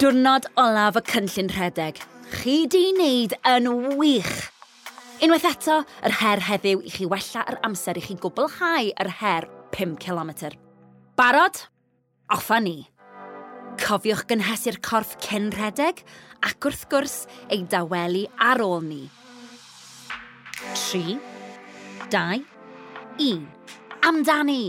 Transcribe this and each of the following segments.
Diwrnod olaf y cynllun rhedeg. Chi di wneud yn wych. Unwaith eto, yr her heddiw i chi wella yr amser i chi gwblhau yr her 5 km. Barod? Offa ni. Cofiwch gynhesu'r corff cyn rhedeg ac wrth gwrs ei dawelu ar ôl ni. 3, 2, 1. Amdani!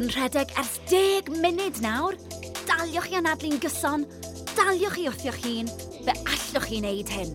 fod yn rhedeg ers 10 munud nawr. Daliwch chi anadlu'n gyson, daliwch chi wrthio'ch hun, fe allwch chi wneud hyn.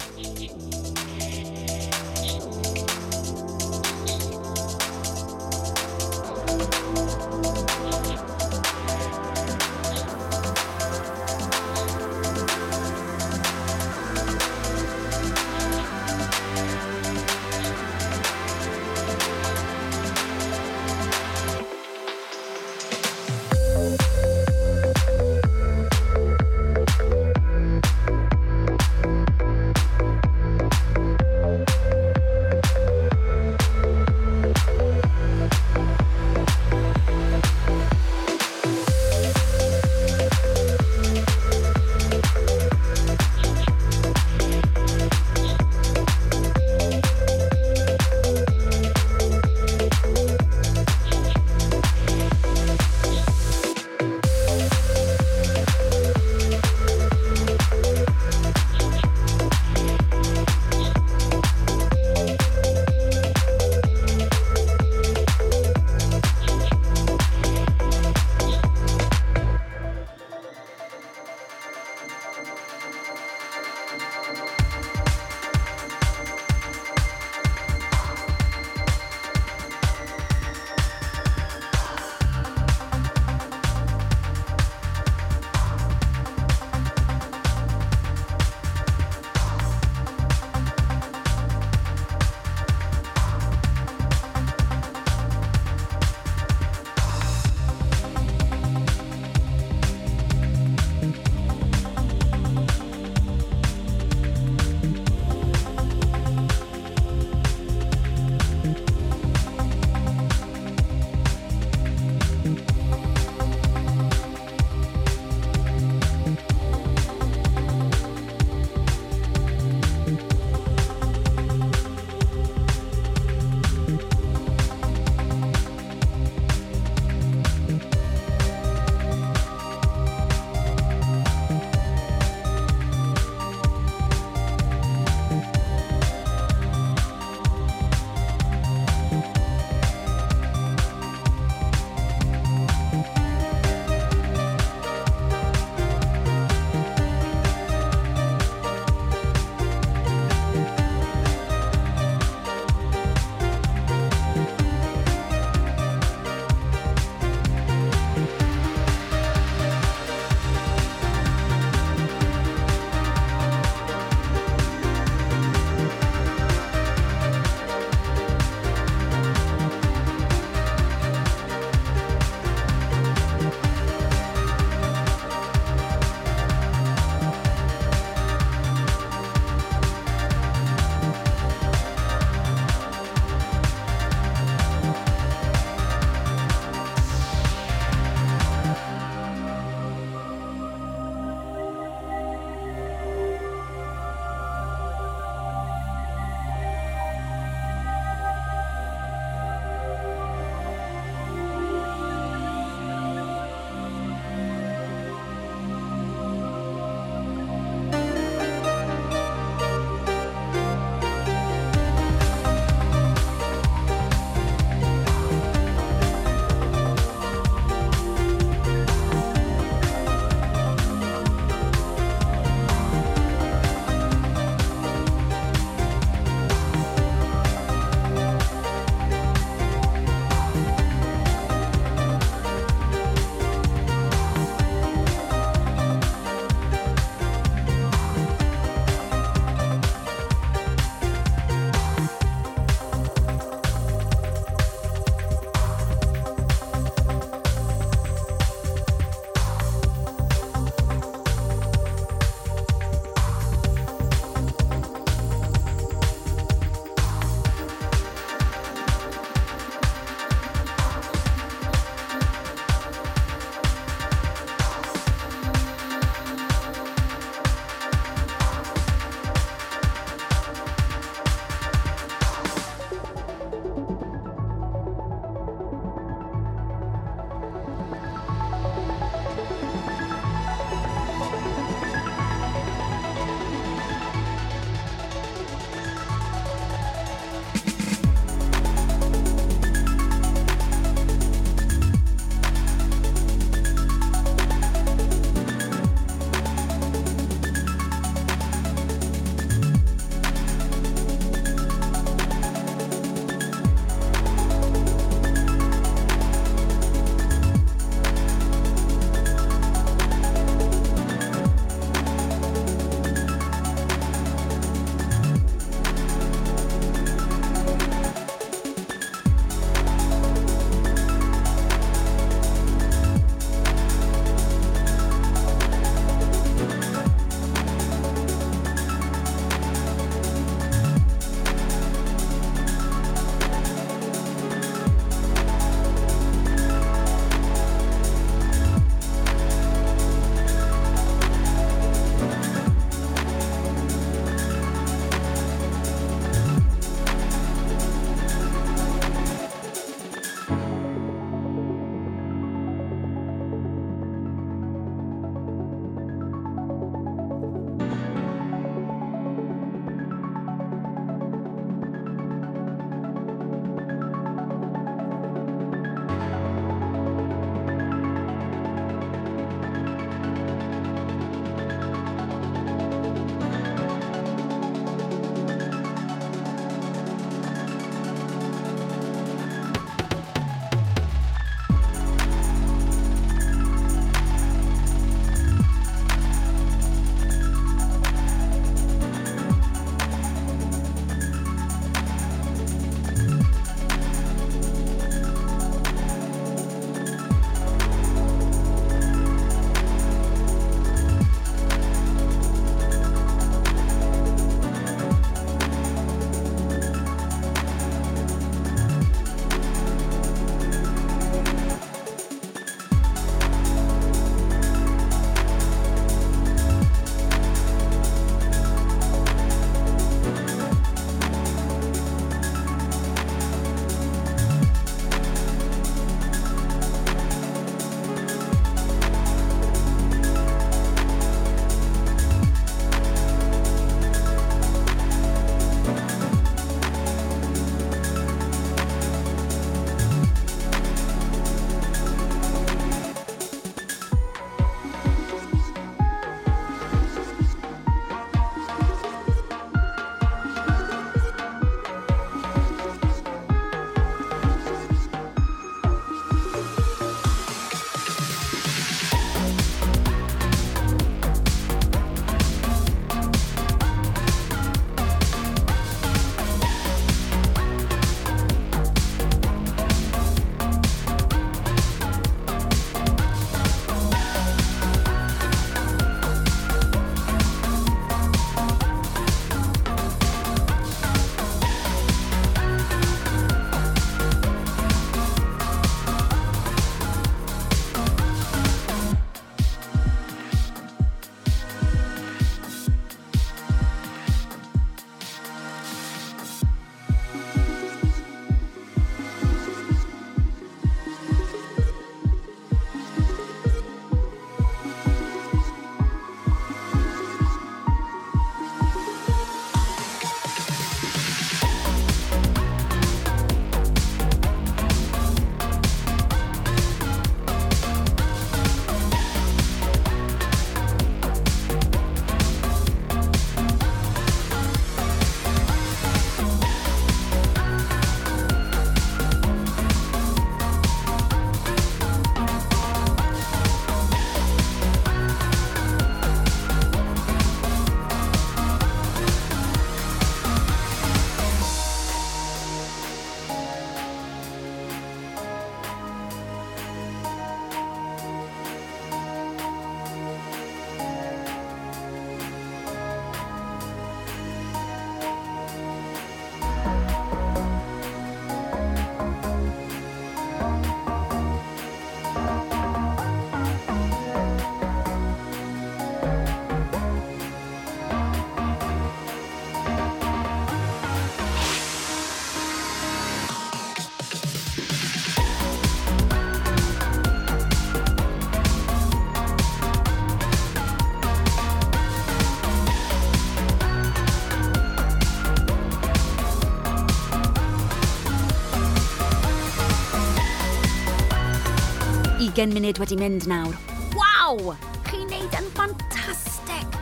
20 munud wedi mynd nawr. Waw! Chi'n neud yn ffantastig!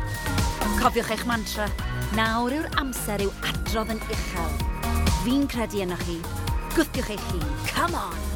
Cofiwch eich mantra. Nawr yw'r amser i'w adrodd yn uchel. Fi'n credu yno chi. Gwthiwch eich hun. Come on!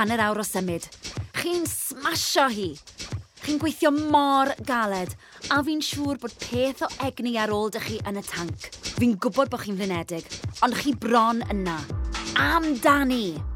hanner awr o symud. Chi'n smasho hi. Chi'n gweithio mor galed, a fi'n siŵr bod peth o egni ar ôl dych chi yn y tanc. Fi'n gwybod bod chi'n flinedig, ond chi bron yna. Amdani!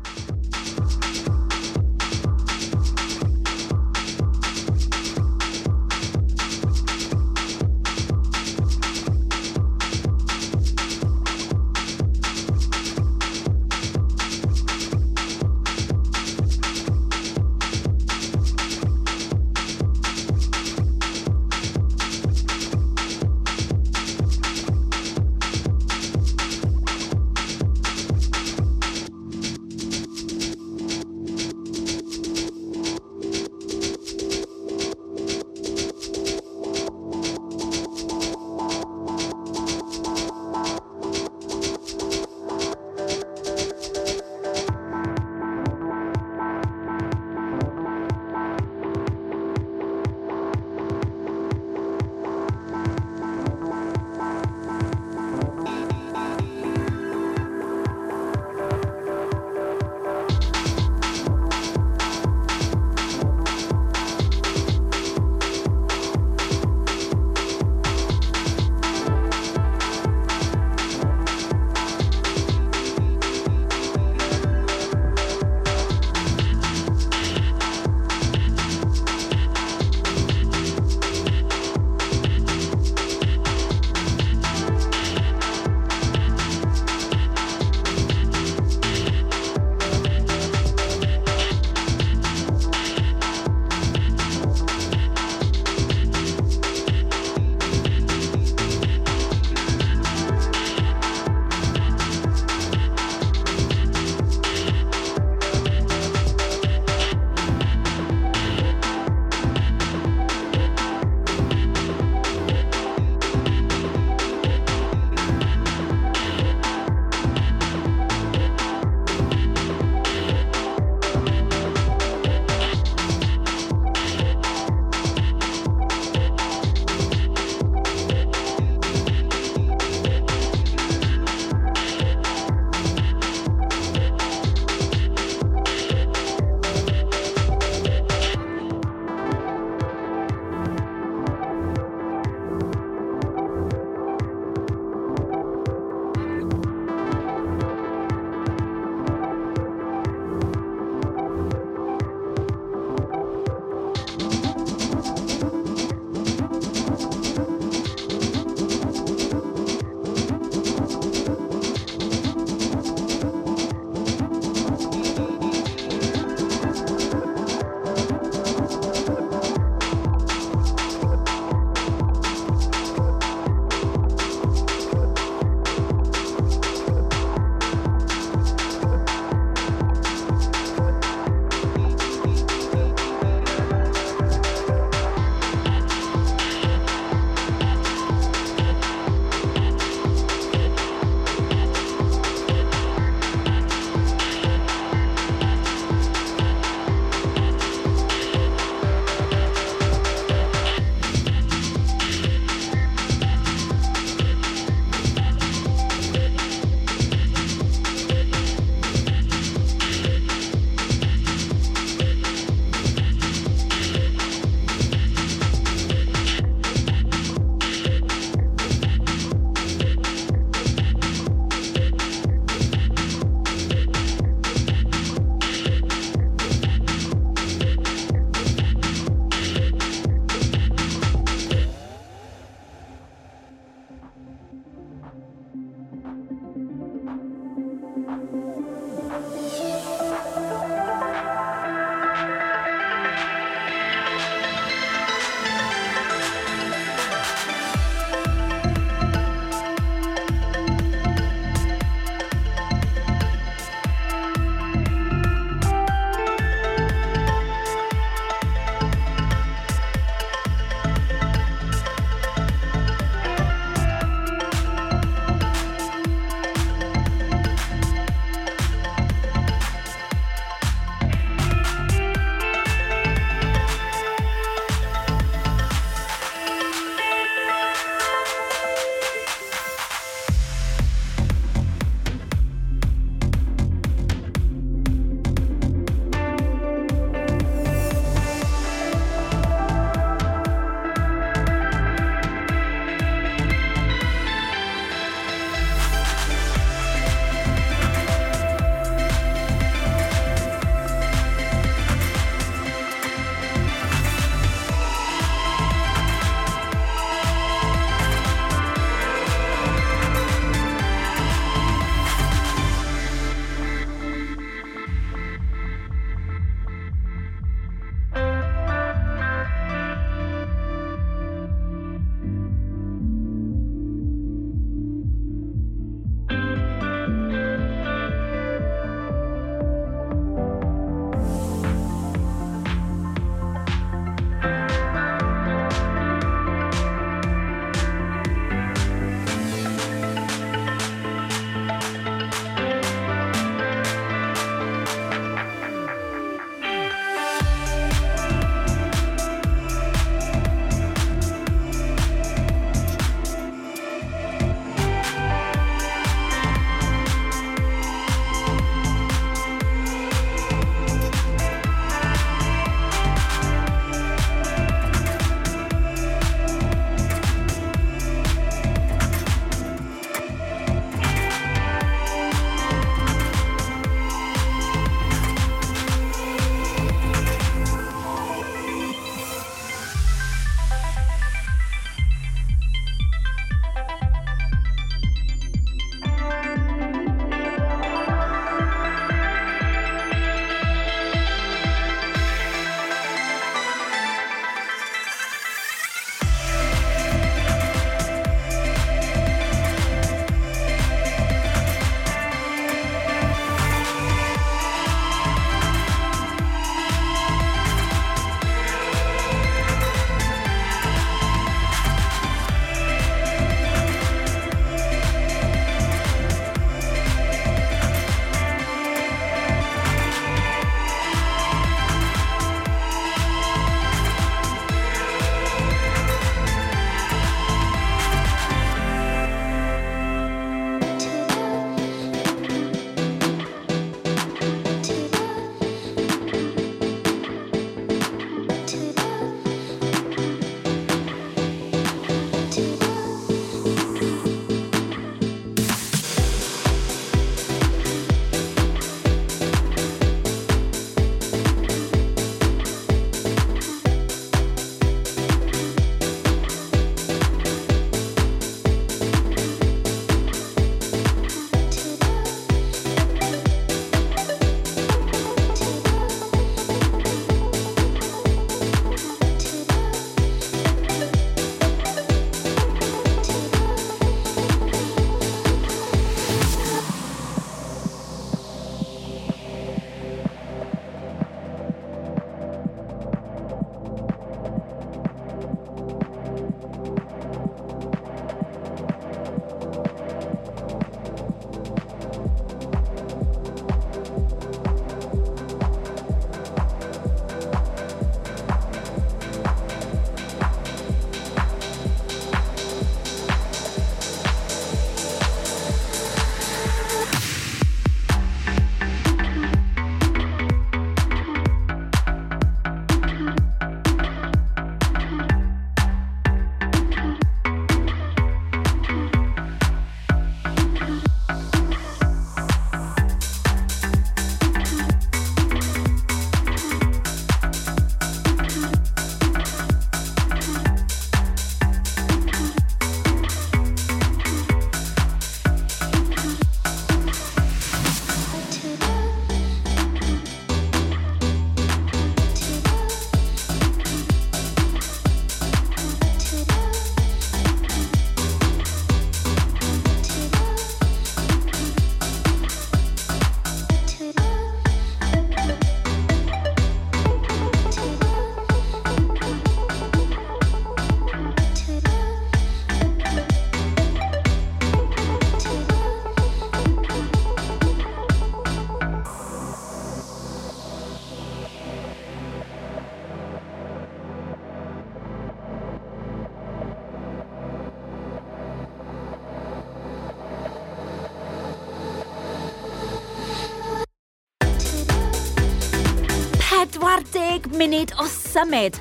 symud.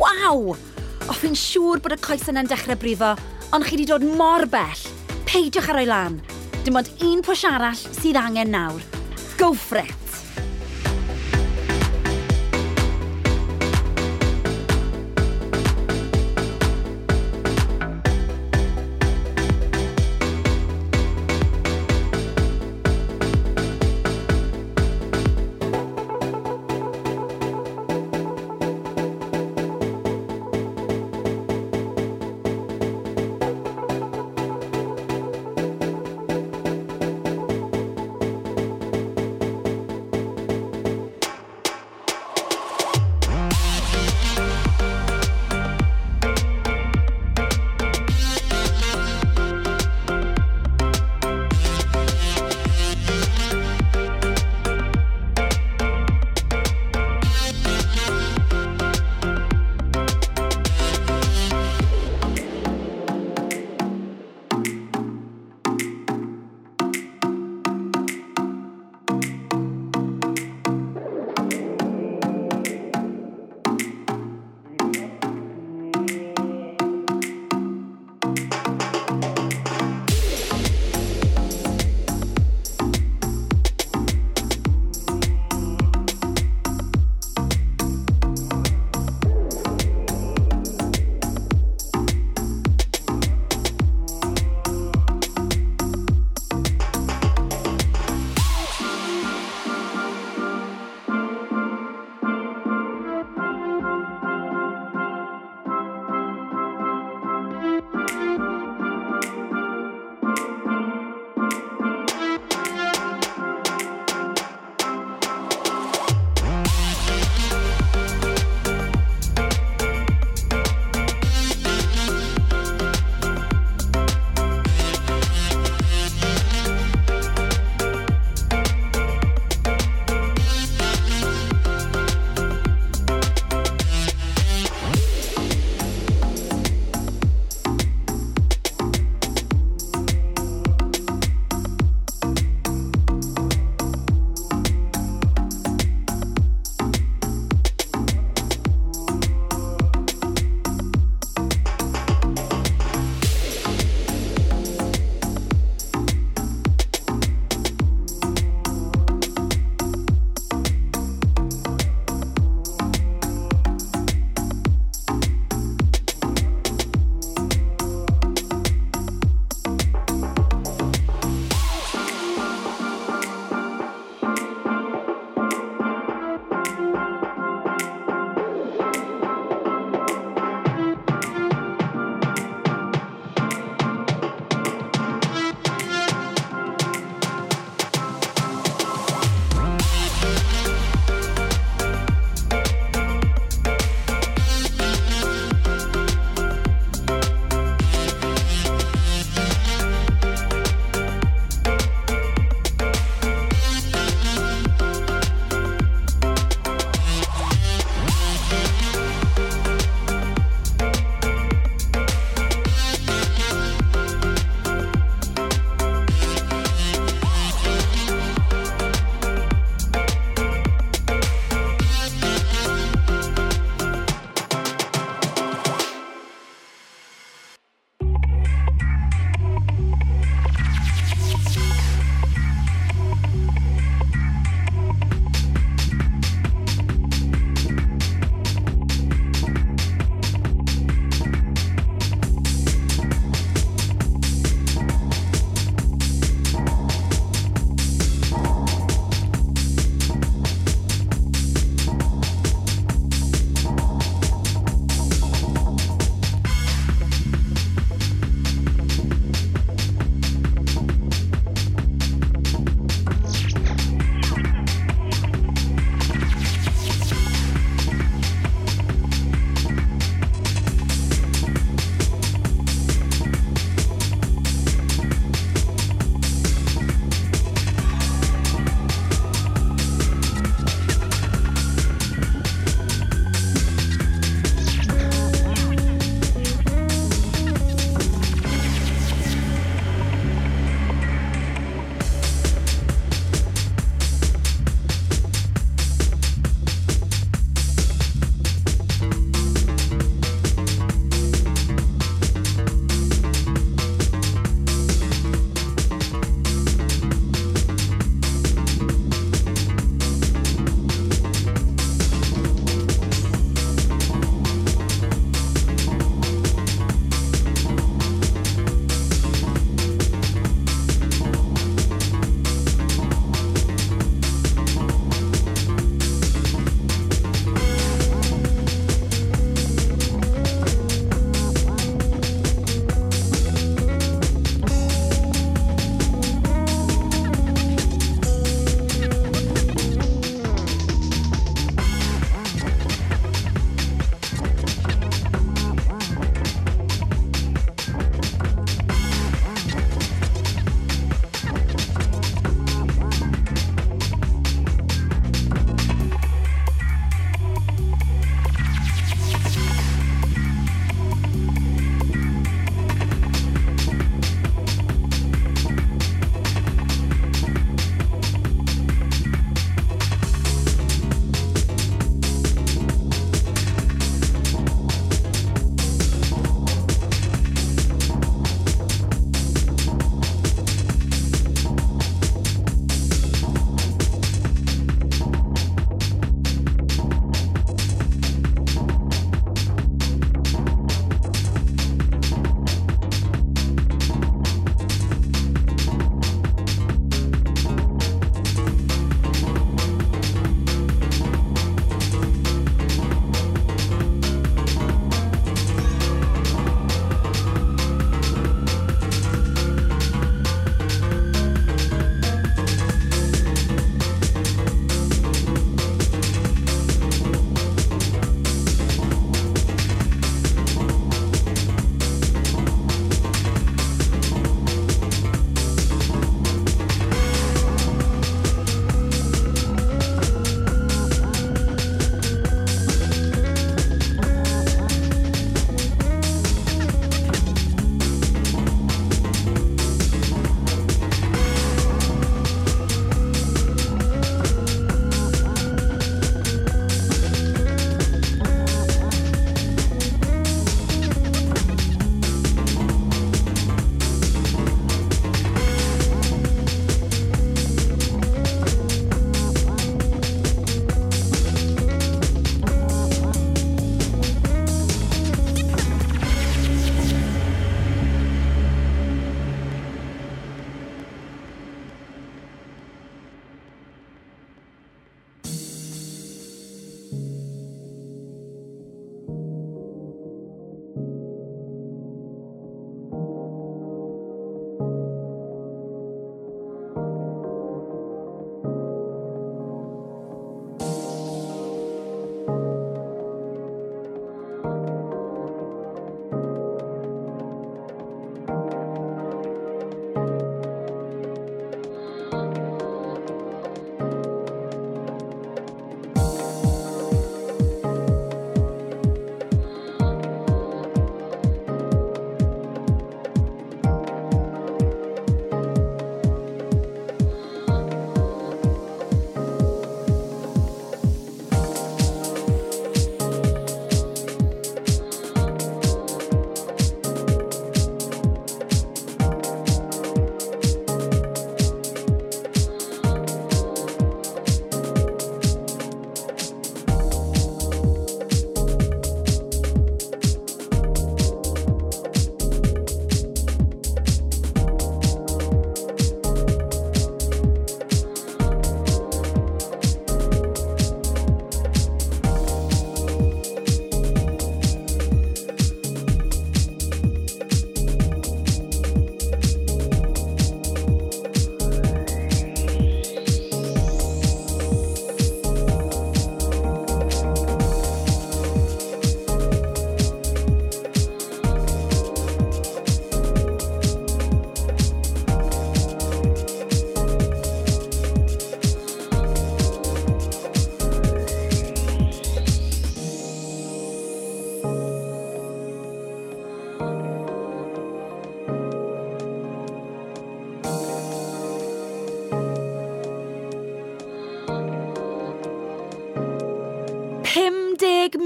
Waw! O, fi'n siŵr bod y coes yna'n dechrau brifo, ond chi wedi dod mor bell. Peidiwch ar o'i lan. Dim ond un pwys arall sydd angen nawr. Go for it!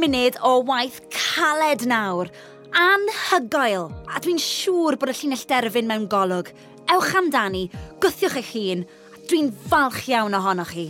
munud o waith caled nawr. Anhygoel! A dwi'n siŵr bod y llinell derfyn mewn golwg. Ewch amdani, gwthiwch eich hun, a dwi'n falch iawn ohonoch chi.